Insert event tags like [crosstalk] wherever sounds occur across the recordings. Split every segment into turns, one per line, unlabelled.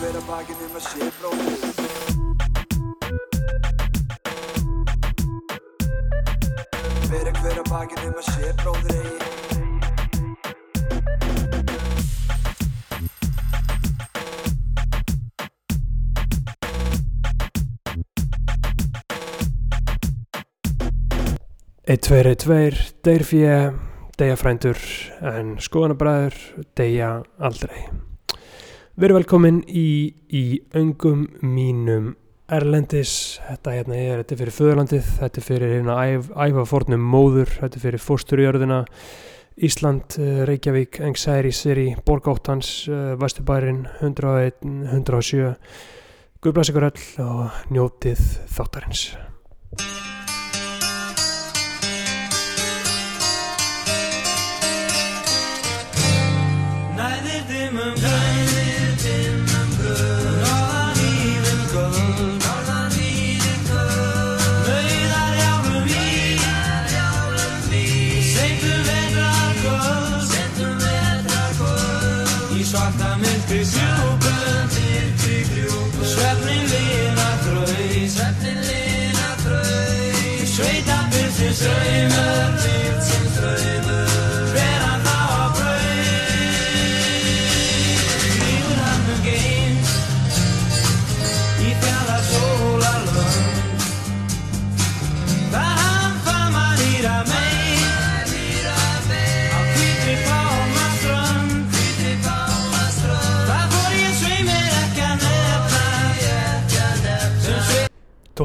hver að bakinn um að sé bróðir Bera hver að bakinn um að sé bróðir eigi
Eitt, tveir, eitt, tveir, deyr fjö, deyja frændur, en skoðanabræður, deyja aldrei. Við erum velkomin í, í öngum mínum Erlendis, þetta hérna er, þetta er fyrir föðurlandið, þetta er fyrir hérna æf, æfafornum móður, þetta er fyrir fósturjörðina, Ísland, eh, Reykjavík, Engsæri, Siri, Borgáttans, Vesturbærin, 101, 107, Guðblæs ykkur öll og njótið þáttarins.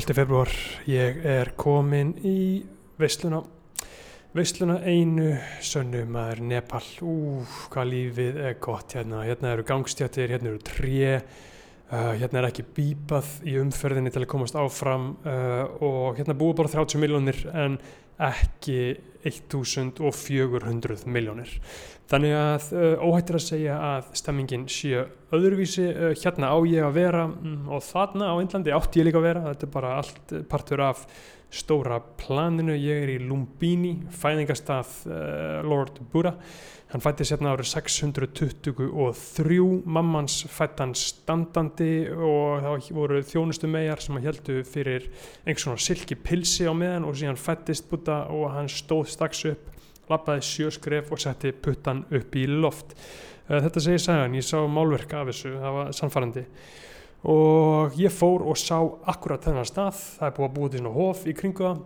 12. februar, ég er komin í veisluna veisluna einu sönnu maður Nepal, ú, hvað lífið er gott hérna, hérna eru gangstjættir hérna eru tré uh, hérna er ekki bípað í umferðinni til að komast áfram uh, og hérna búið bara 30 miljónir en ekki 1400 miljónir þannig að uh, óhættir að segja að stemmingin sé öðruvísi. Hérna á ég að vera mm, og þarna á Indlandi átti ég líka að vera. Þetta er bara allt partur af stóra planinu, ég er í Lumbini fæðingastað uh, Lord Buddha hann fætti sérna árið 623 mammans fætti hann standandi og það voru þjónustu megar sem hann heldu fyrir einhvers svona silki pilsi á meðan og síðan fættist Buddha og hann stóð strax upp lappaði sjöskref og setti puttan upp í loft. Eh, Þetta segir sagan, ég sá málverk af þessu, það var sannfærandi og ég fór og sá akkurat þennan stað, það er búið að búið til svona hof í kringu það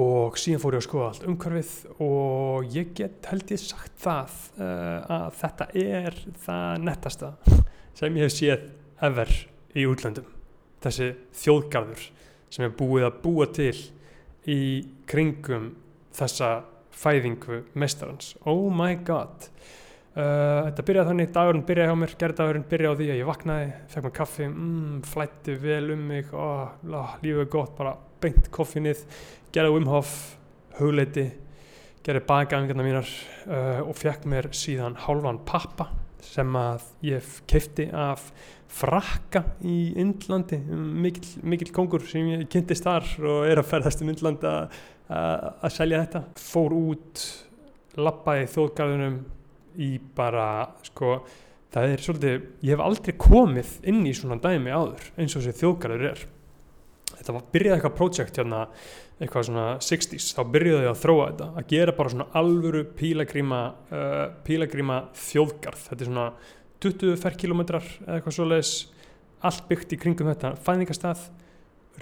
og síðan fór ég að skoða allt umhverfið og ég get held ég sagt það uh, að þetta er það nettasta sem ég hef séð ever í útlöndum. Þessi þjóðgarður sem er búið að búa til í kringum þessa fæðingu mestarans oh my god. Uh, þetta byrjaði þannig, dagurinn byrjaði hjá mér gerðdagurinn byrjaði á því að ég vaknaði fekk mér kaffi, mm, flætti vel um mig oh, lífið er gott, bara beint koffinnið, gerði umhof hugleiti, gerði bagaðingarna mínar uh, og fekk mér síðan hálfan pappa sem að ég keifti af frakka í Indlandi. Mikill, mikill kongur sem ég kynntist þar og er að ferðast um Indland að selja þetta. Fór út lappaði þjóðgarðunum í bara sko það er svolítið, ég hef aldrei komið inn í svona dæmi áður eins og þessi þjóðgarður er þetta var byrjaði eitthvað projekt hérna eitthvað svona 60s, þá byrjaði ég að þróa þetta að gera bara svona alvöru pílagríma uh, pílagríma þjóðgarð. Þetta er svona 20 ferkilometrar eða eitthvað svoleiðis. Allt byggt í kringum þetta. Fæðingastað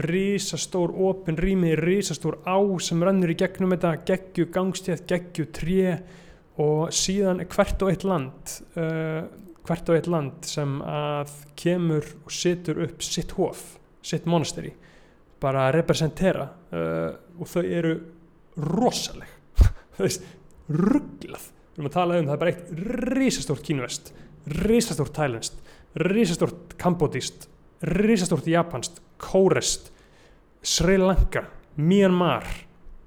risastór opin rými, risastór á sem rennur í gegnum þetta, geggju gangstétt, geggju tré og síðan hvert og eitt land uh, hvert og eitt land sem að kemur og setur upp sitt hof, sitt monasteri bara að representera uh, og þau eru rosaleg. [laughs] Þú veist, rugglað við erum að tala um það er bara eitt risastórt kínvest risastórt tælenskt risastórt kambodíst risastórt japanst, kórest Sri Lanka, Myanmar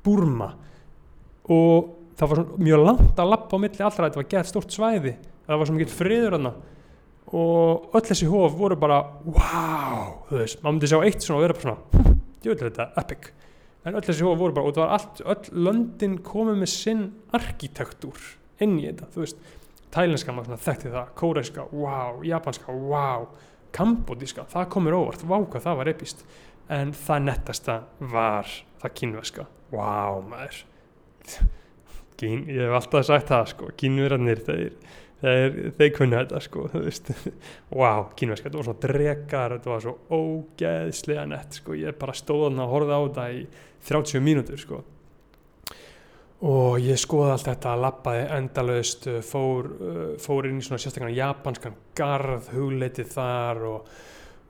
Burma. Og það var mjög langt að lappa á milli allra, þetta var gett stórt svæði það var svo mikið friður hana og öll þessi hóf voru bara wow, þú veist, maður myndi sjá eitt svona og vera bara svona, djöðlega þetta epic. En öll þessi hóf voru bara, og það var allt öll löndin komið með sinn arkitektúr inn í þetta, þú veist. Tælenska, maður svona þekkti það, kóreiska, wow, japanska, wow, kambodíska, það komur óvart, vá hvað það var epist, en það nettasta var það kínverska, wow, maður, [laughs] Kín, ég hef alltaf sagt það, sko, kínverarnir, þeir, þeir, þeir kunna þetta, sko, þú veist, [laughs] wow, kínverska, þetta var svona drekar, þetta var svo ógeðslega nett, sko, ég bara stóð að horfa á þetta í 30 mínútur, sko, og ég skoði allt þetta lappaði endalaust uh, fór, uh, fór inn í svona sérstaklega japanskan garð, hugleitið þar og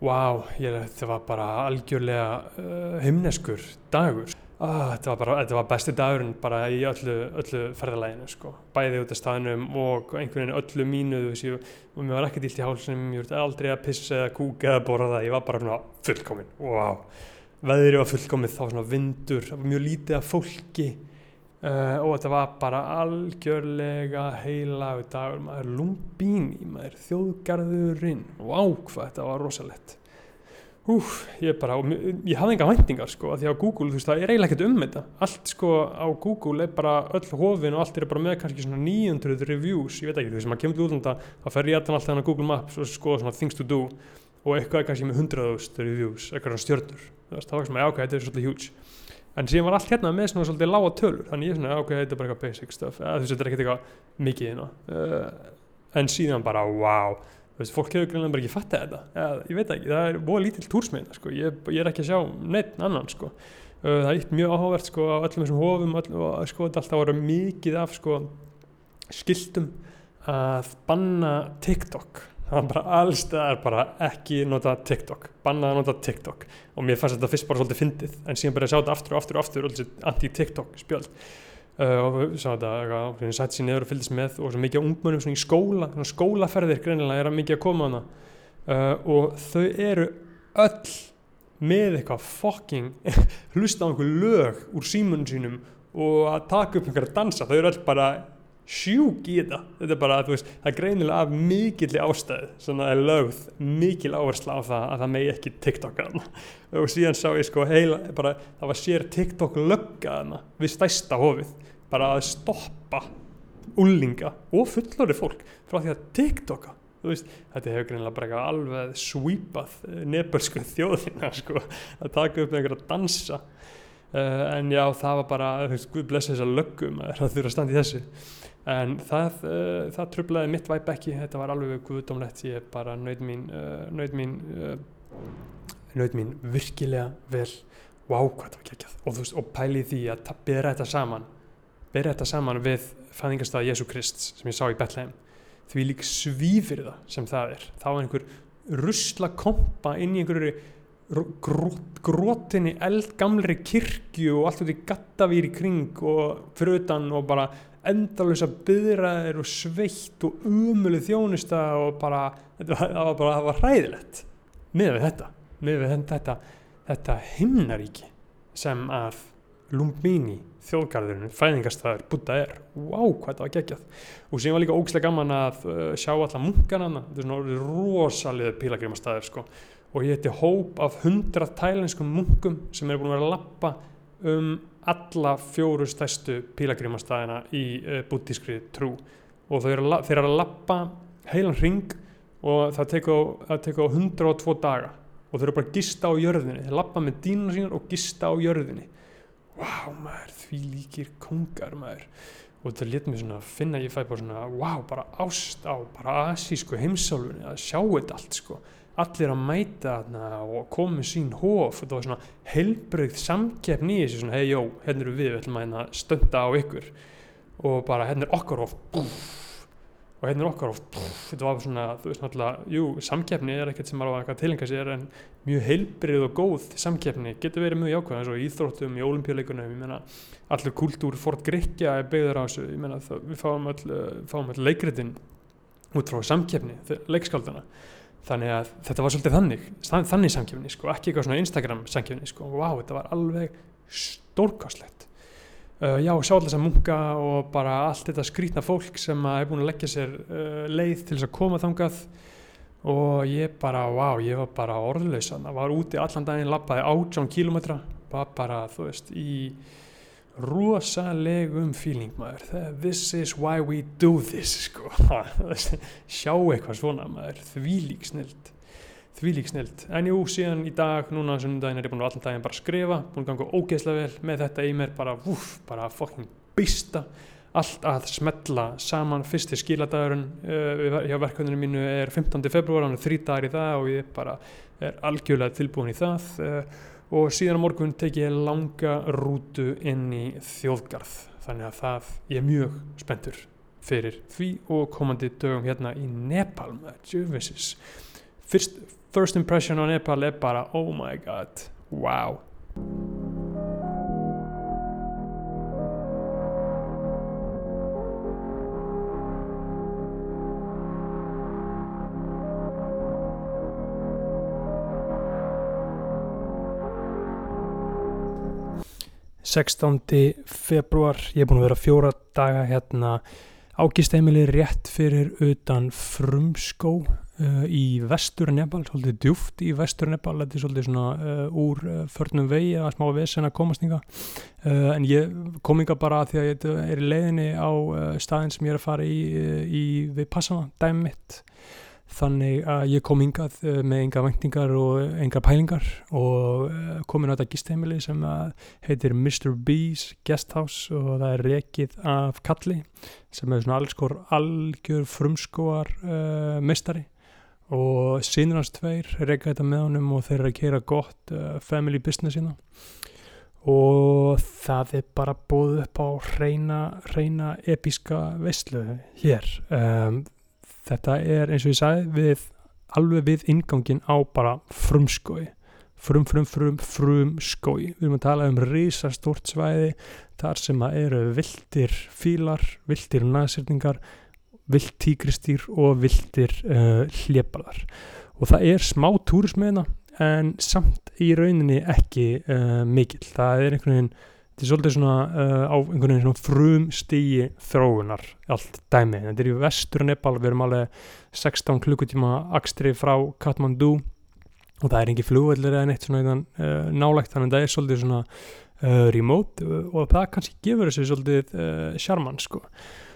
wow, ég, þetta var bara algjörlega uh, himneskur dagur ah, þetta, var bara, þetta var besti dagurinn bara í öllu, öllu ferðalæginu sko. bæði út af staðnum og einhvern veginn öllu mínu ég, og mér var ekkert illt í hálsum ég var aldrei að pissa eða kúka eða borða ég var bara svona fullkomin wow. veðri var fullkomið, þá svona vindur mjög lítið af fólki. Uh, og þetta var bara algjörlega heila dagur, maður lumbíni, maður þjóðgarðurinn. Vá hvað þetta var rosalett Úf, ég bara, ég hafði enga væntingar sko, af því á Google, þú veist, það er eiginlega ekkert um þetta. Allt sko á Google er bara öll hofin og allt er bara með kannski svona 900 reviews, ég veit ekki, þú veist, maður kemur til útlanda þá fer ég alltaf alltaf á Google Maps og skoða svona things to do og eitthvað er kannski með 100.000 reviews, eitthvað svona stjörnur. Þú veist, það var svona, já ok, þetta er svolítið huge. En síðan var allt hérna með svona svolítið lága tölur þannig ég svona, ok, þetta er bara eitthvað basic stuff. Þú veist, þetta er ekkert eitthvað mikið hérna. Uh, en síðan bara, wow veist, fólk hefur greinlega bara ekki fattað þetta eða, ég veit ekki, það er búið lítill túrsmeina sko. ég, ég er ekki að sjá neitt annan sko. það er eitt mjög áhugavert sko, á öllum þessum hofum öll, og sko, þetta alltaf voru mikið af sko, skiltum að banna TikTok það var bara allstæðar bara ekki nota TikTok, banna að nota TikTok og mér fannst þetta fyrst bara svolítið fyndið en síðan bara að sjá þetta aftur og aftur og aftur og þessi anti-TikTok spjöld og við sá þetta sætti sér niður og fylgdist með og svo mikið ungmönnum í skóla skólaferðir greinilega er að mikið að koma hana uh, og þau eru öll með eitthvað fucking [laughs] hlusta á einhver lög úr símunum sínum og að taka upp einhverja dansa. Þau eru öll bara sjúk í þetta. Þetta er bara, veist, það er greinilega af mikilli ástæð, svona er lögð mikil áhersla á það að það megi ekki TikToka og síðan sá ég sko heila, bara, það var sér TikTok lögga hana við stæsta hofið bara að stoppa úlinga og fullori fólk frá því að TikToka veist, þetta hefur greinilega bara alveg svípað nefnbörsku [laughs] þjóðina sko, að taka upp einhverja dansa. Uh, en já, það var bara, Guð blessa þessa löggum að það þurfa að standa í þessu. En það, uh, það trublaði mitt væp ekki, þetta var alveg guðdómlegt ég bara naut mín uh, naut mín mín virkilega vel. Wow, hvað það var geggjað. Og, veist, og pæli því að bera þetta saman bera þetta saman við fæðingastað Jésu Krist sem ég sá í Bethlehem því lík svífir það sem það er. Þá er einhver rusla kompa inn í einhverju grót, grótinni eldgamlri kirkju og allt út í gattavýr í kring og fyrir utan og bara endalösa byðraðir og sveitt og umulig þjónusta og bara, það var bara, það var hræðilegt. Með við þetta, með við þetta, þetta himnaríki sem að Lumbini þjóðgarðurinn, fæðingastæður, Buddha er. Wow, hvað þetta var geggjað. Og síðan var líka ógislega gaman að uh, sjá alla munkana þarna. þetta er svona rosaliður pílagrimastæður sko. og ég heiti hóp af hundrað tælenskum munkum sem eru búin að vera að lappa um alla fjóru stærstu pílagrimastæðina í uh, buddískri trú. Og þau eru, að þeir að lappa heilan ring og það tekur, tekur 102 daga. Og þau eru bara að gista á jörðinni. Þeir lappa með dýnuna sínar og gista á jörðinni wow maður, því líkir kongar maður. Og þetta létt mér svona að finna ég fæ bara svona, wow, bara ást á bara asísku heimsálfunni að sjá þetta allt sko, allir að mæta þarna og með sín hóf og það var svona helbreyð samkeppni í þessu svona, hei jó, hérna eru við, við ætlum að hérna stönda á ykkur. Og bara hérna er okkar hóf búf, og hérna er okkar hóf búf, þetta var svona, þú veist náttúrulega jú, samkeppni er ekkert sem maður á að tilenga sér en mjög heilbrið og góð samkeppni getur verið mjög jákvæð eins og í íþróttum í olimpíuleikunum, ég meina allur kultúr Fort Grekja er byggður á þessu ég meina við fáum öll, uh, fáum öll leikritin út frá samkeppni leikskaldana þannig að þetta var svolítið þannig þannig samkeppni, sko, ekki eitthvað svona Instagram samkeppni, sko, wow, þetta var alveg stórkostlegt uh, já, sjá alltaf þess að munka og bara allt þetta skrýtna fólk sem er búin að leggja sér uh, leið til þess að koma þangað. Og ég bara, wow, ég var bara orðlaus það var úti allan daginn, lappaði átján kílómetra. Var bara, þú veist, í rosalegum feeling maður. This is why we do this sko. [laughs] Sjá eitthvað svona maður. Þvílík snild þvílík snild en jú síðan í dag núna sunnudaginn er ég búin að allan daginn bara skrifa búin að ganga ógeðslega vel með þetta í mér bara vúf, bara fucking bista allt að smetla saman fyrsti skiladagurinn uh, hjá verkefninu mínu er 15. februar hann er þrý dagar í það og ég bara er algjörlega tilbúin í það uh, og síðan á morgun tek ég langa rútu inn í þjóðgarð. Þannig að það ég er mjög spenntur fyrir því og komandi dögum hérna í Nepal með Juvisis first, first impression á Nepal er bara oh my god, wow. Sextándi februar, ég er búin að vera fjóra daga hérna. Ágisteimili rétt fyrir utan frumskó uh, í vestur Nepal, svolítið djúft í vestur Nepal, þetta er svolítið svona uh, úr uh, förnum vegi að smá vesen að komast inga uh, en ég kom inga bara því að ég er í leiðinni á staðin sem ég er að fara í, í við passana, dæmi mitt þannig að ég kom hingað með enga væntingar og enga pælingar og komin á þetta gisteimili sem heitir Mr. B's Guesthouse og það er rekið af Kalli sem er svona alls skor algjör frumskóar uh, mestari og sínur hans tveir reka þetta með honum og þeir eru að kera gott uh, family business hérna. Og það er bara búið upp á reyna, reyna episka veistlu hér. Um, þetta er eins og ég sagði við, alveg við ingangin á bara frumskói frum, frum, frum, frum skói við erum að tala um risastórt svæði þar sem að eru viltir fílar, viltir næsirningar vilt tígristýr og viltir uh, hlébarðar. Og það er smá túrismeina en samt í rauninni ekki uh, mikill, það er einhvern veginn þetta er svolítið svona uh, á einhvern veginn svona frum stíi þróunar allt dæmi, þetta er í vestur Nepal við erum alveg 16 klukkutíma akstri frá Kathmandu og það er engi flugveldur eða neitt svona nálægt þannig að það er svolítið svona remote og það kannski gefur þessu svolítið uh, sjarman sko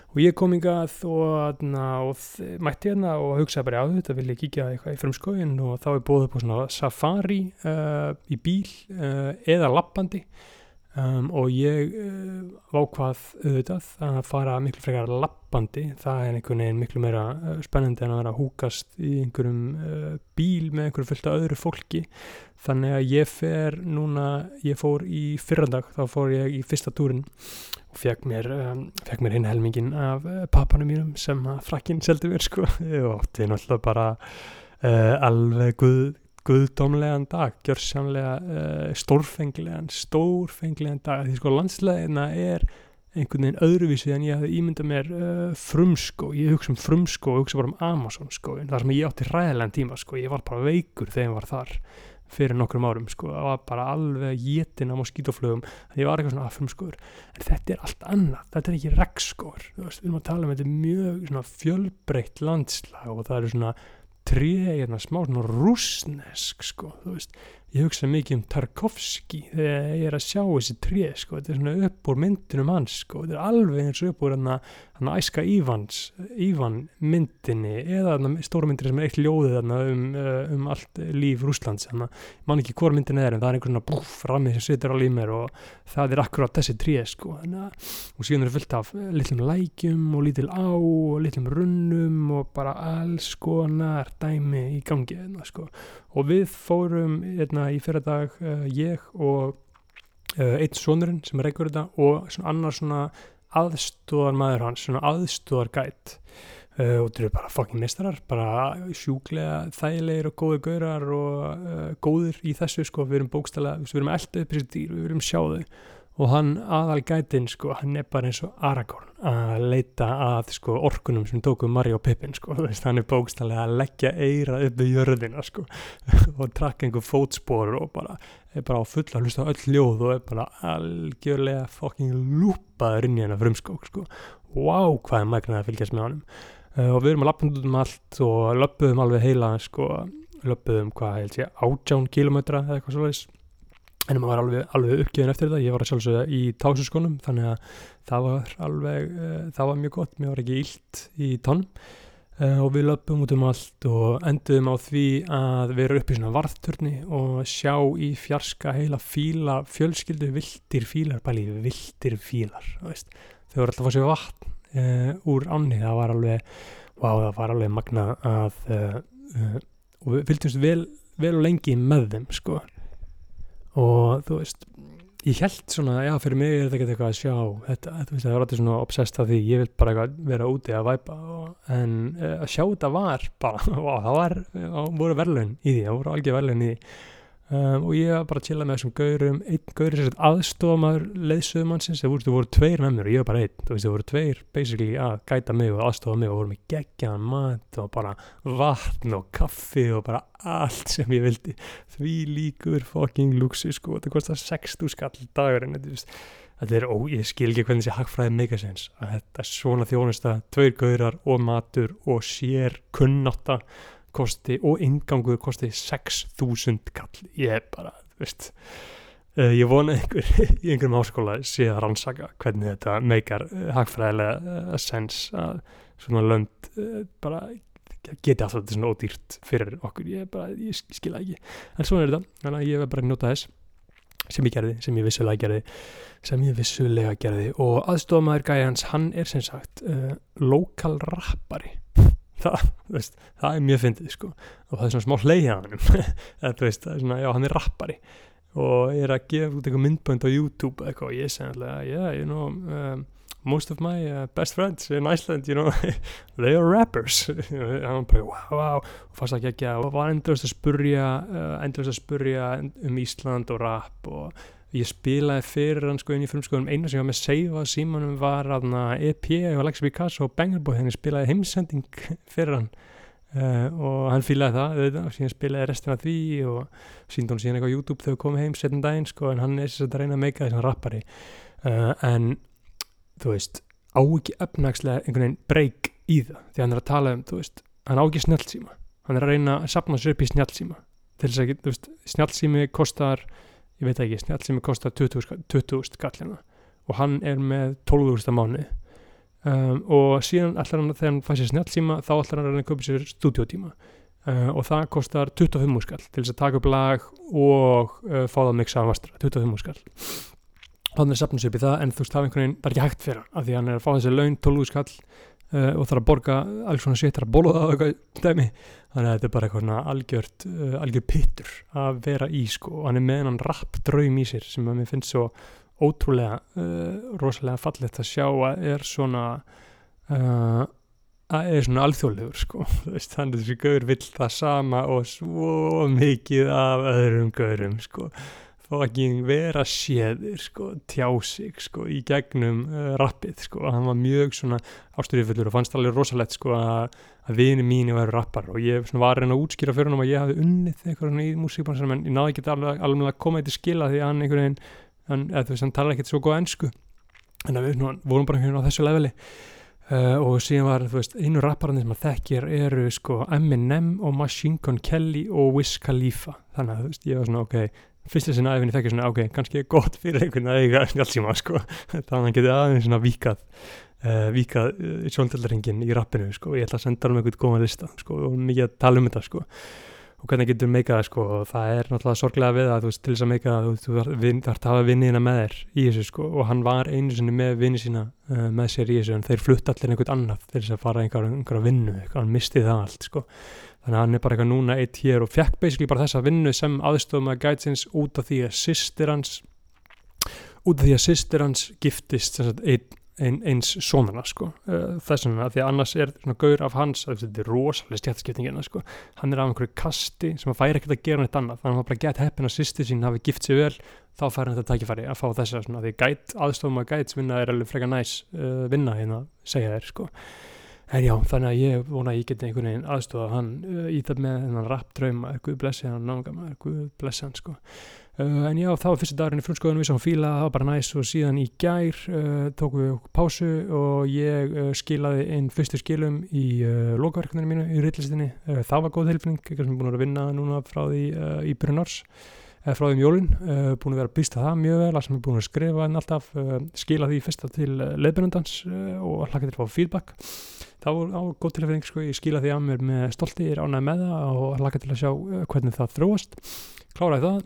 og ég kom hingað og, og mætti hérna og hugsaði bara á þetta vil ég kíkja eitthvað í frumskóin og þá er búið upp á safari uh, í bíl uh, eða lappandi um, og ég uh, vákvað auðvitað að fara miklu frekar lappandi. Það er einhvern veginn miklu meira uh, spennandi en að vera húkast í einhverjum uh, bíl með einhverju fullt af öðru fólki. Þannig að ég fer núna ég fór í fyrrandag þá fór ég í fyrsta túrin og fekk mér, um, fekk mér hinn helmingin af uh, pappanum mínum sem að frakkin seldi mér sko. Og þetta er náttúrulega bara alveg guð, guðdómlegan dag, gjörsamlega uh, stórfenglegan, stórfenglegan dag. Því sko landslegina er einhvern veginn öðruvísi en ég hafði ímyndað mér uh, frumskó, ég hugsa um frumskó og hugsa bara um Amazon skó þar sem ég átti ræðilegan tíma sko, ég var bara veikur þegar ég var þar fyrir nokkrum árum sko, það var bara alveg jétin á moskítoflugum, þannig ég var eitthvað svona affrumskóður, en þetta er allt annað. Þetta er ekki regnskóður, við erum að tala um þetta mjög svona fjölbreytt landslag og það eru svona tré, hérna, smá svona rúsnesk sko, þú veist, ég hugsa mikið um Tarkovski þegar ég er að sjá þessi tré sko, þetta er svona upp úr myndinum hans sko, þetta er alveg eins og upp úr hann að æska Ívans, Ívan myndinni eða þarna stóra myndinni sem er eitt ljóðið um, uh, um allt líf Rússlands, þannig að ég man ekki hvort myndin er en það er einhvern svona búf rammið sem situr alveg í mér og það er akkurat þessi tré sko, og síðan er fullt af eh, litlum lækjum og lítil á og litlum runnum og bara alls konar dæmi í gangi hérna, sko. og við fórum hérna, í fyrir dag uh, ég og uh, einn sonurinn sem reykur þetta og svona annar svona aðstóðar maður hans, svona aðstóðar gætt uh, og þetta eru bara fucking mistarar, bara sjúklega þægilegir og góði gaurar og góðir í þessu sko, við erum bókstæla, við erum dýr, við erum sjáðu og hann aðal gætin sko, hann er bara eins og Aragorn að leita að sko orkunum sem tóku Mari og Pippin sko, [laughs] þú veist, hann er bókstælega að leggja eira upp í jörðina sko [laughs] og trakka einhver fótspor og bara er bara á fulla að hlusta öll ljóð og er bara algjörlega fucking lúpaður inn í hennar frumskók sko. Wow, hvað er magnað að fylgjast með honum. Uh, og við erum að lappa um allt og löppuðum alveg heila sko, löppuðum hvað held ég átján kilometra eða eitthvað svoleiðis en maður var alveg, alveg uppgjöðin eftir þetta. Ég var að sjálfsögða í tásuskónum þannig að það var alveg uh, það var mjög gott, mér var ekki illt í tónum uh, og við löpum út um allt og enduðum á því að vera upp í svona varðturni og sjá í fjarska heila fíla fjölskyldu vildir fílar, bæli vildir fílar, þau voru alltaf fá sér vatn uh, úr ánni, það var alveg vá, það var alveg magna að og við fylgdumst vel, vel og lengi með þeim sko og þú veist ég held svona, já fyrir mig er þetta ekki eitthvað að sjá þetta, þú veist það var alltaf svona obsessed af því, ég vil bara vera úti að væpa og, en uh, að sjá þetta var bara, [laughs] vá, það var það voru verðlun í því, það voru algjör verðlun í því um, og ég var bara að chilla með þessum gaurum. Einn gaur er sérst aðstofamaður leiðsöðumannsins, það voru, voru tveir með mér og ég var bara einn, þú veist það voru tveir basically að gæta mig og aðstofa mig og voru með geggjaðan mat og bara vatn og kaffi og bara allt sem ég vildi. Því líkur fucking luxu sko. Þetta kostar 60 skall dagurinn þetta, er, ó, ég skil ekki hvernig þessi hagfræði megasens að þetta er svona þjónusta tveir gaurar og matur og sér kunnátta kosti og ingangur kosti 6.000 kall. Ég er bara, veist uh, ég vona einhver [laughs] í einhverjum háskóla sé að rannsaka hvernig þetta meikar uh, hagfræðilega uh, sens að svona lönd bara geti alltaf þetta svona ódýrt fyrir okkur. Ég, bara, ég skila ekki. En svona er þetta, þannig að ég verð bara að nota þess sem ég gerði, sem ég vissulega gerði sem ég vissulega gerði. Og aðstofamæður gæjans, hann er sem sagt lokal rappari það, veist, það er mjög fyndið sko. Og það er svona smá hann [laughs] eða þú veist, það er svona, já, hann er rappari. Og ég er að gefa út eitthvað myndbönd á YouTube eitthvað. Og ég segi alltaf, yeah, you know um, most of my uh, best friends in Iceland, you know [laughs] they are rappers. [laughs] Og hann bara, wow, wow. Og fannst ekki ekki og var endurist að spurja uh, endurist að spurja um Ísland og rap og ég spilaði fyrir hann sko inn í frumskoðum eina sem ég var með seifa símanum var aðna EP og Alexi Picasso og Banger Boy henni spilaði heimsending [laughs] fyrir hann. Uh, og hann fílaði það auðvitað, og síðan spilaði restina því og síndi hún síðan eitthvað á YouTube þegar komum heim setjum daginn sko en hann er þess að reyna að meika þessan rappari. Uh, en þú veist á ekki efnagslega einhvern veginn breyk í það því hann er að tala um, þú veist, hann á ekki snjálfsíma hann er að reyna að sapna sér upp í snjálfsíma til þess að, þú veist, snjálfsími kostar ég veit ekki, snjall sem kostar 20 20 skallina og hann er með 12.000 mánu um, og síðan allar hann þegar hann fæ sér snjall síma þá allar hann að reyna að köpa sér stúdiotíma uh, og það kostar 25 skall til þess að taka upp lag og uh, fá það miksa að vastra, 25 skall. Hann er sapnus upp í það en þú veist það er ekki hægt fyrir hann af því hann er að fá þessi laun 12 skall uh, og þarf að borga alls svona sétt, þarf að bóla það þannig að þetta er bara eitthvað algjört uh, algjör pittur að vera í sko. Og hann er með hann rapp draum í sér sem að mér finnst svo ótrúlega uh, rosalega fallegt að sjá að er svona að er svona alþjóðlegur sko. [laughs] Veist, þannig að þessi gaur vill það sama og svo mikið af öðrum gaurum sko fucking vera séðir sko, tjá sig sko í gegnum uh, rappið sko, hann var mjög svona ástyrjufullur og fannst alveg rosalegt sko að, að vini mínu væri rappar. Og ég svona, var reyna að útskýra fyrir hann að ég hafi unnið eitthvað svona í músíkbransanum en ég náði ekki alveg, alveg að koma eitthvað skila því að hann einhvern veginn, hann, eða þú veist, hann tala ekkert svo góð ennsku en við nú, vorum bara hérna á þessu leveli. Uh, og síðan var, þú veist, einu rapparandi sem að þekkir eru sko Eminem og Machine Gun Kelly og Wiz Khalifa. Þannig að þú veist, ég var svona, ok fyrsta sinna aðeins þekkir svona, ok, kannski er gott fyrir einhvern að eiga [laughs] snjálfsíma, sko. [laughs] Þannig að hann geti aðeins svona víkað uh, víkað uh, sjóndeldaringin í rappinu, sko, ég ætla að senda um einhvern góðan lista, sko, og mikið að tala um þetta, sko. Og hvernig getur meikað það sko? Og það er náttúrulega sorglega við það þú veist til þess að meika það þú þarf að hafa vinnina með þér í þessu sko. Og hann var einu sinni með vinni sína uh, með sér í þessu en þeir flutt allir einhvern annað til þess að fara einhver, einhverja vinnu hann misti það allt sko þannig að hann er bara eitthvað núna eitt hér og fekk basically bara þessa vinnu sem aðstofum að gætsins út af því að sýstir hans út af því að sýstir hans giftist sagt, ein, ein, eins sonana sko. Uh, þess vegna því að annars er gaur af hans þetta er rosalega stjætskiptingina sko. Hann er af einhverju kasti sem að færi ekkert að gera neitt annað. Þannig að hann bara gett heppin að sýstir sín hafi gift sér vel þá fær hann þetta tækifæri að fá þessa svona því aðstofum að gæts vinna er alveg freka næs uh, vinna hérna segja þér sko En já, þannig að ég vona að ég geti einhvern veginn aðstofa hann uh, í það með þennan rap drauma, Guð blessi hann náðum, Guð blessi hann sko. Uh, en já, það var fyrsta dagurinn í frumskoðunum, við sáum fíla, það var bara næs og síðan í gær uh, tókum við pásu og ég skilaði einn fyrstu skilum í lokaverkninu mínu í rillistinni. Uh, það var góð tilfinning, eitthvað sem er búin að vinna núna frá því í byrjun árs. eh, frá þeim jólin, uh, búin að vera að býsta það mjög vel, það sem er búin að skrifa en alltaf uh, skila því fyrsta til leifbyrjandans og hlaka til að fá feedback það var á góð tilfinning sko, ég skila því að mér með stolti, ég er ánægð með það og hlaka til að sjá hvernig það þróast kláraði það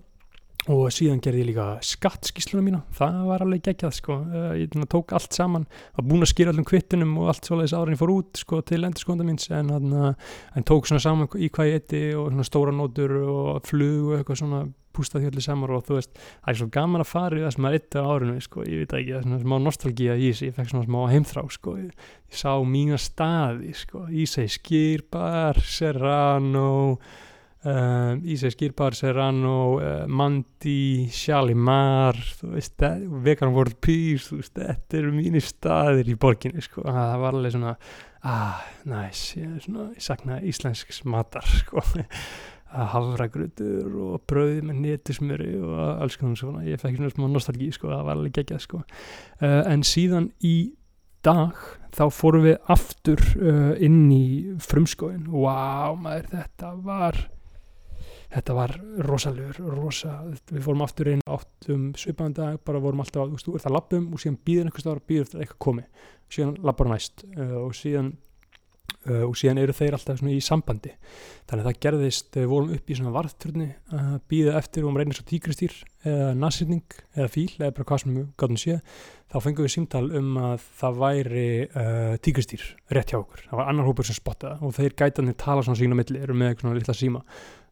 og síðan gerði ég líka skattskísluna mína. Það var alveg geggjað sko. Uh, ég tók allt saman, var búin að skýra allum kvittunum og allt svoleiðis árin fór út sko til endurskónda míns. En, hann, en tók svona saman í hvað ég eitti og stóra nótur og flug og eitthvað svona pústaði því allir saman. Og þú veist það er svo gaman að fara í það sem maður eitti á árinu sko, ég veit ekki, það er svona smá nostalgía í þessi ég fekk svona smá heimþrá sko. Ég, ég sá mína staði sko. Ísæ Skýrbar, Serrano uh, Ísæ Skýrbar, Serrano uh, Mandi, Shalimar Vegan World Peace veist, þetta eru mínir staðir í borginni sko, það var alveg svona ah, næs, ég, er svona, ég sakna íslensks matar sko. [laughs] Að hafragrutur og brauð með netusmjöri og alls konar svona ég fekk svona smá nostalgí sko, það var alveg geggjað sko. Uh, en síðan í dag þá fórum við aftur uh, inn í frumskóin wow maður þetta var þetta var rosalegur rosa, við fórum aftur inn áttum svipaðan dag, bara vorum alltaf þú veist, þú ert að lappum og síðan býður einhvers staðar býður eftir að eitthvað komi, síðan lappar næst uh, og síðan uh, og síðan eru þeir alltaf í sambandi. Þannig að það gerðist, við vorum upp í svona varðturni að býða eftir og um reynir svo tíkristýr eða nasýtning eða fíl eða bara hvað sem við gátum séð þá fengum við símtal um að það væri uh, tíkristýr rétt hjá okkur. Það var annar hópur sem spottaði og þeir gætandi tala svona sína milli, eru með eitthvað svona litla síma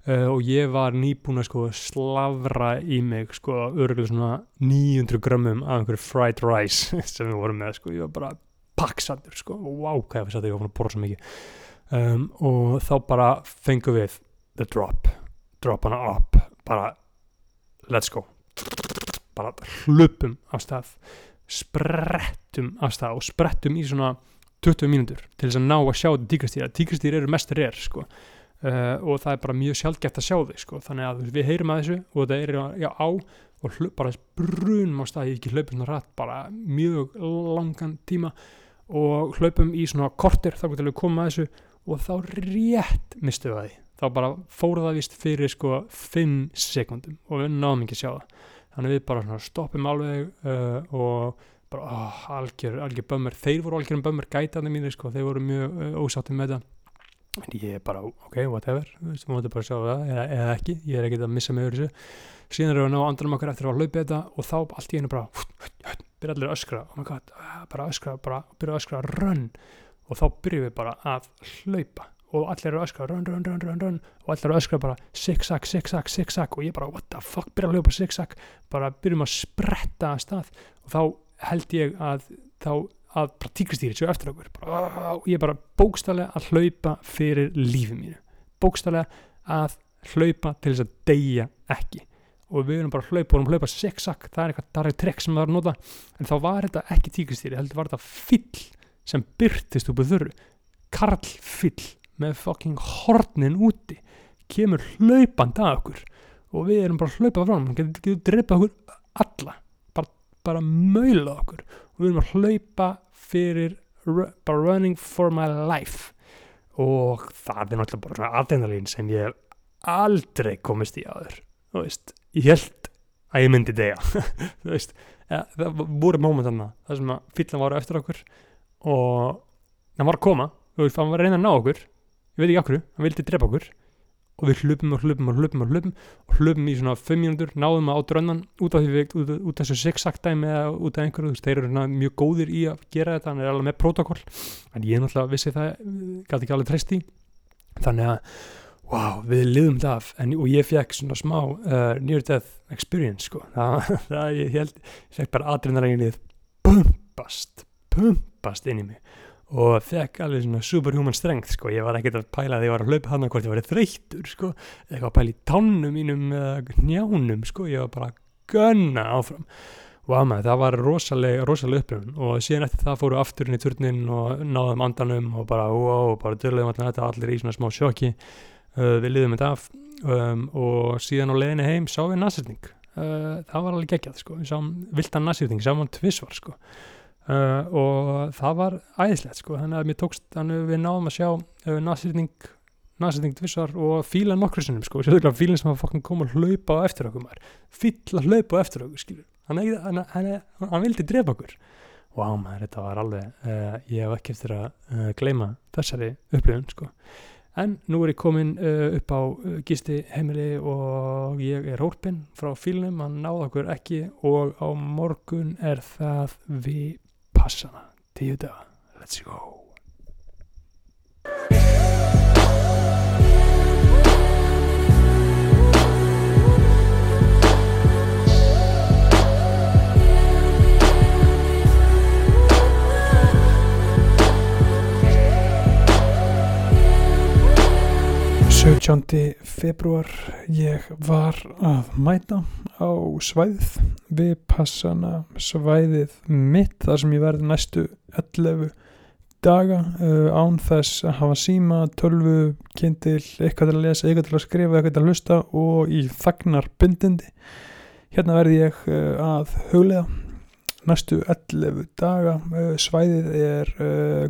uh, og ég var nýbúin að sko slavra í mig sko örgulega svona 900 grömmum af einhverju fried rice [laughs] sem við vorum með sko, ég var bara pakksattur sko, wow hvað ég var sattur, ég var búin að borða svo mikið. Um, og þá bara fengum við the drop, drop hana up bara let's go. Bara hlupum af stað sprettum af stað og sprettum í svona 20 mínútur til þess að ná að sjá þetta tíkristýra tíkristýr eru mest reyr sko uh, og það er bara mjög sjálfgeft að sjá þau sko. Þannig að við heyrum að þessu og það er já, á og hlup, bara brunum á stað ég ekki hlaupum svona rætt bara mjög langan tíma og hlaupum í svona kortir þá getur við koma að þessu og þá rétt mistu það því. Þá bara fóru það vist fyrir sko 5 sekundum og við náðum ekki að sjá það. Þannig við bara stoppum alveg uh, og bara oh, algjör, algjör bömmur, þeir voru algjör bömmur gætandi mínir sko, þeir voru mjög uh, ósátti með það ég er bara, ok, whatever þú veist, við mútum bara sjá það, eða, eða ekki ég er ekkert að missa með þessu. Síðan erum við að ná andanum okkar eftir að hlaupa þetta og þá allt í einu bara byrja allir að öskra, oh my god, ah, bara öskra bara byrja að öskra, run. Og þá byrjum við bara að hlaupa. Og allir eru að öskra, run, run, run, run, run. Og allir eru að öskra bara, zigzag, zigzag, zigzag. Og ég bara, what the fuck, byrja að hlaupa zigzag. Bara byrjum að spretta að stað. Og þá held ég að þá að bara tíkristýri svo eftir okkur. Bara, og ég er bara bókstallega að hlaupa fyrir lífi mínu. Bókstallega að hlaupa til þess að deyja ekki. Og við erum bara að hlaupa, vorum að hlaupa zigzag það er eitthvað, er trekk sem það var að nota. En þá var þetta ekki tíkristýri, heldur var þetta fyll sem byrtist úr þurru. Karl fyll með fucking hornin úti. Kemur hlaupand að okkur. Og við erum bara að hlaupa frá hann hann getur, dreipað okkur alla. Bara, bara maula okkur. og við erum að hlaupa fyrir bara running for my life. Og það er náttúrulega bara svona adrenalín sem ég hef aldrei komist í áður. Þú veist, ég held að ég myndi deyja. [laughs] Þú veist, ja, það voru moment þarna það sem að fyllan var eftir okkur og hann var að koma. Þú veist, hann var að reyna að ná okkur. Ég veit ekki okkur, hann vildi drepa okkur og við hlupum og hlupum og hlupum og hlupum og hlupum í svona 5 mínútur, náðum að á drönnan út af því við, út, út af þessu zigzag dæmi eða út af einhverju, þú veist, þeir eru svona mjög góðir í að gera þetta, hann er alveg með protokoll en ég náttúrulega vissi það, gæti ekki alveg treyst í þannig að wow, við liðum það af. En, og ég fekk svona smá uh, near death experience sko, [laughs] það, það ég held ég fekk bara adrenalinið pumpast, pumpast inn í mig og fekk alveg svona superhuman strength sko, ég var ekkert að pæla þegar ég var að hlaupa hann hvort ég var þreyttur sko, eitthvað að pæla í tánum mínum eða njánum sko, ég var bara að gunna áfram. Og að maður, það var rosalega, rosalega upplifun. Og síðan eftir það fóru aftur inn í turnin og náðum andanum og bara wow, bara dörluðum allir þetta allir í svona smá sjokki. Uh, við liðum þetta af. Um, og síðan á leiðinni heim sá við nasýrning uh, það var alveg geggjað sko, við sáum viltan nasýrning, sáum hann tvisvar sko uh, og það var æðislegt sko, þannig að mér tókst þannig að við náðum að sjá uh, nasýrning nasetting tvissar og fíla nokkru sinnum sko, sérstaklega fílinn sem að fokkin koma að hlaupa á eftir okkur maður. Fíl að hlaupa á eftir okkur skilur hann, hann, hann, hann vildi drepa okkur. Vá maður, þetta var alveg uh, ég hef ekki eftir að gleyma þessari upplifun sko. En nú er ég komin upp á gisti heimili og ég er hólpinn frá fílnum, hann náði okkur ekki og á morgun er það við passana tíu daga, let's go Sautjándi februar ég var að mæta á svæðið við passana svæðið mitt þar sem ég verði næstu 11 daga uh, án þess að hafa síma, tölvu, kindil, eitthvað til að lesa, eitthvað til að skrifa, eitthvað til að hlusta og í þagnar bindindi. Hérna verði ég uh, að huglega næstu 11 daga. Uh, svæðið er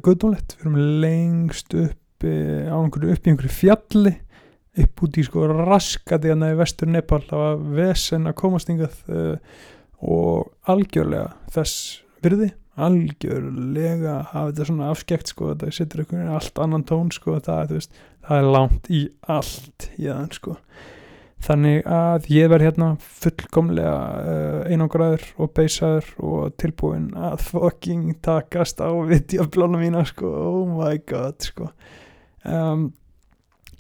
guðdónlegt, við erum lengst uppi á einhverju upp í einhverju fjalli upp út í sko raskati hérna í vestur Nepal, það var vesen að komast hingað uh, og algjörlega þess virði algjörlega hafa þetta svona afskekt sko, þetta setur einhvern veginn allt annan tón sko, það, veist, það er langt í allt jáðan sko. Þannig að ég verð hérna fullkomlega uh, einangraður og beisaður og tilbúin að fucking takast á videoblóna mína sko, oh my god sko um,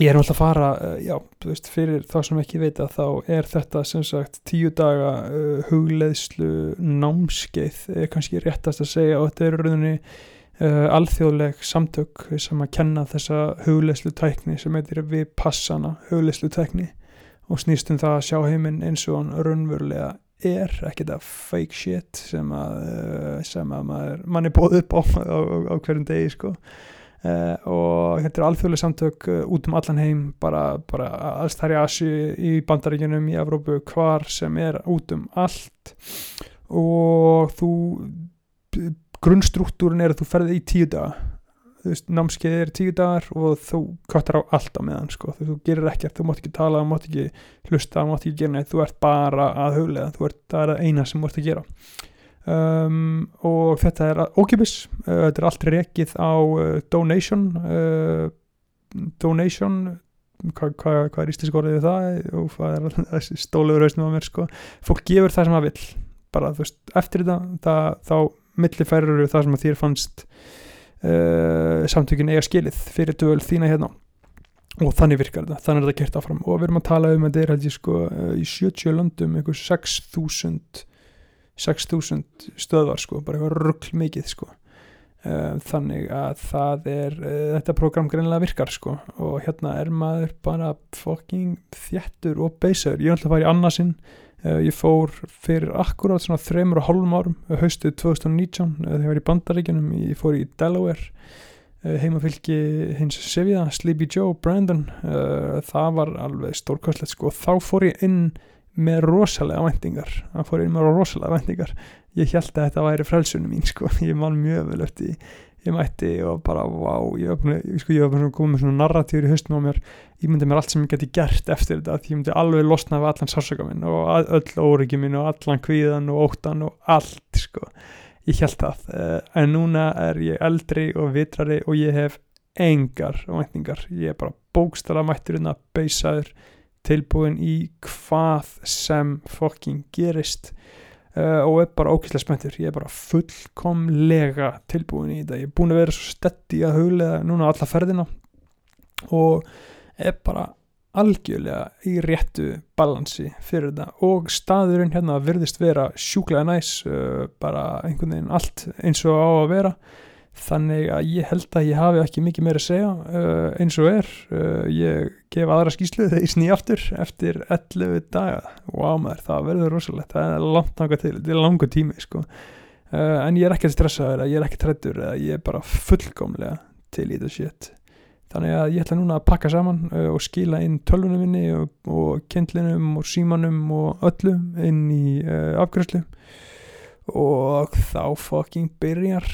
ég er náttúrulega að fara uh, já, þú veist, fyrir þá sem ekki veit að þá er þetta sem sagt tíu daga uh, hugleðslu námskeið er kannski réttast að segja og þetta er í rauninni uh, alþjóðleg samtök sem að kenna þessa hugleðslu tækni sem heitir við passana hugleðslu tækni og snýst um það að sjá heiminn eins og hann raunverulega er, ekki þetta fake shit sem að, sem að maður, mann er bóð upp á, á, á, á hverjum degi sko Uh, og þetta er alþjóðlega samtök uh, út um allan heim bara, bara í Asi, í Bandaríkjunum í Evrópu, hvar sem er út um allt. Og þú grunnstruktúrin er að þú ferði í tíu daga. Þú veist, námskeið er tíu dagar og þú kvartar á allt á meðan sko. þú, þú gerir ekkert, þú mátt ekki tala, þú mátt ekki hlusta, þú mátt ekki gera neitt, þú ert bara að huglega, þú ert, er það eina sem þú ert að gera um, og þetta er ókipis uh, þetta er allt rekið á uh, donation uh, donation hvað hva, hva er íslensk orðið við það? Og hvað er [laughs] stólegur hausnum á mér sko. fólk gefur það sem það vill bara þú veist, eftir þetta það, þá millifærur það sem þér fannst uh, samtökin eiga skilið fyrir döl þína hérna. Og þannig virkar þetta, þannig er þetta gert áfram. Og við erum að tala um að þetta er held ég sko uh, í 70 löndum einhver 6.000 6.000 stöðvar sko, bara eitthvað ruggl mikið sko. Uh, þannig að það er uh, þetta program greinlega virkar sko og hérna er maður bara fucking þjættur og beisar ég ætla að fara í annarsinn uh, ég fór fyrir akkurát svona þreymur og hálfum árum uh, haustið 2019 uh, þegar ég var í bandaríkjunum ég fór í Delaware heimafylki hins Sevilla, Sleepy Joe, Brandon. Uh, það var alveg stórkostlegt sko. Og þá fór ég inn með rosalega væntingar. Það fór inn með rosalega væntingar. Ég held að þetta væri frelsunum mín [laughs] sko. Ég man mjög vel eftir ég mætti og bara wow ég var, sko, komið með svona narratíður í haustum á mér. Ég myndi mér allt sem ég geti gert eftir þetta ég myndi alveg losna við allan sársöka minn og öll óryggi minn og allan kvíðan og óttan og allt sko. Ég held það. Uh, en núna er ég eldri og vitrari og ég hef engar væntingar. Ég er bara bókstala mætturinn að beisaður tilbúin í hvað sem fucking gerist uh, og er bara ókýrslega spenntur. Ég er bara fullkomlega tilbúin í þetta. Ég er búin að vera svo stetti að huglega núna alla ferðina og er bara algjörlega í réttu balansi fyrir þetta. Og staðurinn hérna virðist vera sjúklega næs uh, bara einhvern veginn allt eins og á að vera þannig að ég held að ég hafi ekki mikið meira að segja uh, eins og er. Uh, ég gef aðra skýslu [laughs] þegar ég sný aftur eftir 11 daga. Wow maður, það verður rosalegt. Það er langt náttúrulega til, þetta er langur tími sko. uh, en ég er ekki að stressa ég er ekki trættur, ég er bara fullkomlega til í þetta shit. Þannig að ég ætla núna að pakka saman uh, og skila inn tölvunum minni og, og kendlinum og símanum og öllu inn í uh, afgræslu og þá fucking byrjar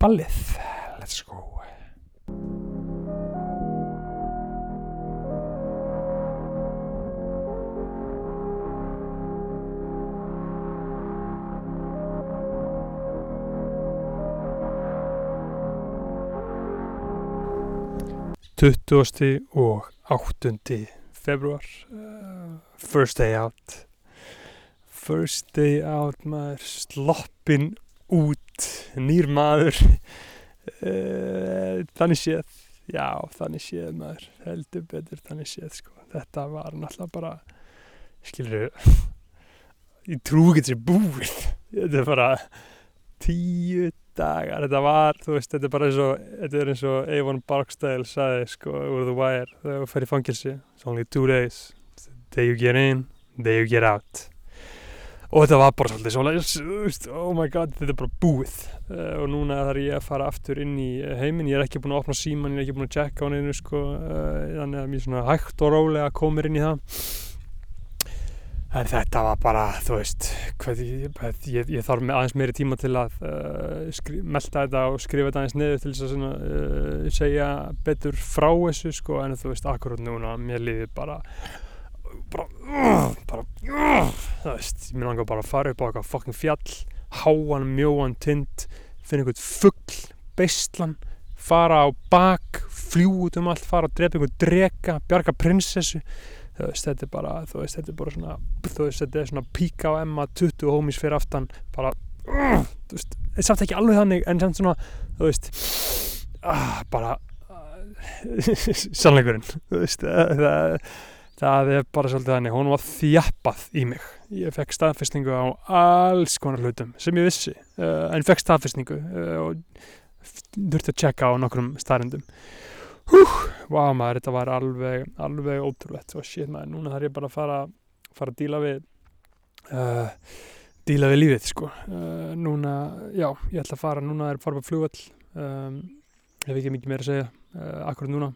ballið. Let's go. Tuttústi og áttundi februar uh, First day out. First day out maður sloppin út nýr maður. Uh, þannig séð já þannig séð maður. Heldur betur þannig séð sko. Þetta var náttúrulega bara skilur [laughs] ég trú ekki þessi búið. Þetta er bara tíu dagar, þetta var, þú veist, þetta er bara eins og, þetta er eins og Avon Barksdale sagði, sko, over the wire, þegar þú fer í fangilsi, it's only two days, the day you get in, the day you get out. Og þetta var bara svolítið veist, oh my god, þetta er bara búið. Uh, og núna þarf ég að fara aftur inn í eh, heiminn, ég er ekki búin að opna síman, ég er ekki búin að checka á neinu, sko, uh, þannig að mér svona hægt og rólega komir inn í það. En þetta var bara, þú veist, hvað, ég, ég, ég þarf aðeins meiri tíma til að uh, melta þetta og skrifa þetta aðeins niður til þess að svona, segja betur frá þessu, sko, en þú veist, akkurát núna, mér líði bara, bara, uh, bara, uh, þú veist, mér langar bara að fara upp á eitthvað fucking fjall, háan, mjóan, tind, finna einhvern fuggl, beistlan, fara á bak, fljú út um allt, fara að drepa einhvern drega, bjarga prinsessu, þú veist, þetta er bara, þú veist, þetta er bara svona, þú veist, þetta er svona píka á Emma, 20 homies fyrir aftan, bara, uh, þú veist, þetta er samt ekki alveg þannig, en samt svona, þú veist, uh, bara, [laughs] sannleikurinn, þú veist, það, það er bara svolítið þannig, hún var þjappað í mig, ég fekk staðfestingu á alls konar hlutum sem ég vissi, uh, en fekk staðfestingu uh, og þurfti að checka á nokkrum staðrendum. Húh, vá maður, þetta var alveg, alveg ótrúlegt. Og shit maður, núna þarf ég bara að fara, fara að díla við, uh, díla við lífið sko. Núna, já, ég ætla að fara, núna er fara på flugvall, um, hef ekki mikið meira að segja, akkurat núna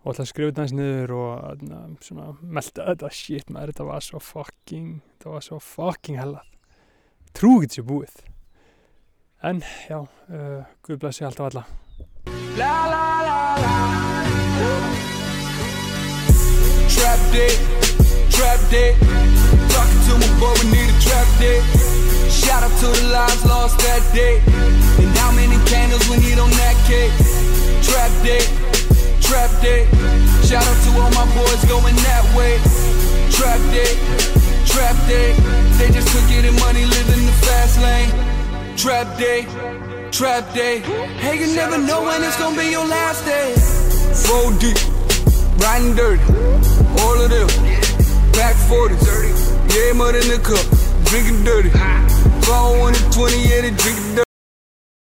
og skrifa þetta eins niður og uh, svona melda þetta, shit maður, þetta var svo fucking, þetta var svo fucking hellað. Trú ekki þessu búið. En, já, uh, Guð blessi alltaf alla.
La la la. Trap dick, trap dick. Talking to my boy, we need a trap dick. Shout out to the lives lost that day. And how many candles we need on that cake? Trap dick, trap dick. Shout out to all my boys going that way. Trap dick, trap dick. They just took it in money, living the fast lane. Trap day, trap day. Hey, you never know when it's gonna be your last day. Four deep, riding dirty, all of them. Back 40s, yeah, mud in the cup, drinking dirty. Phone 120, yeah, they drinking dirty.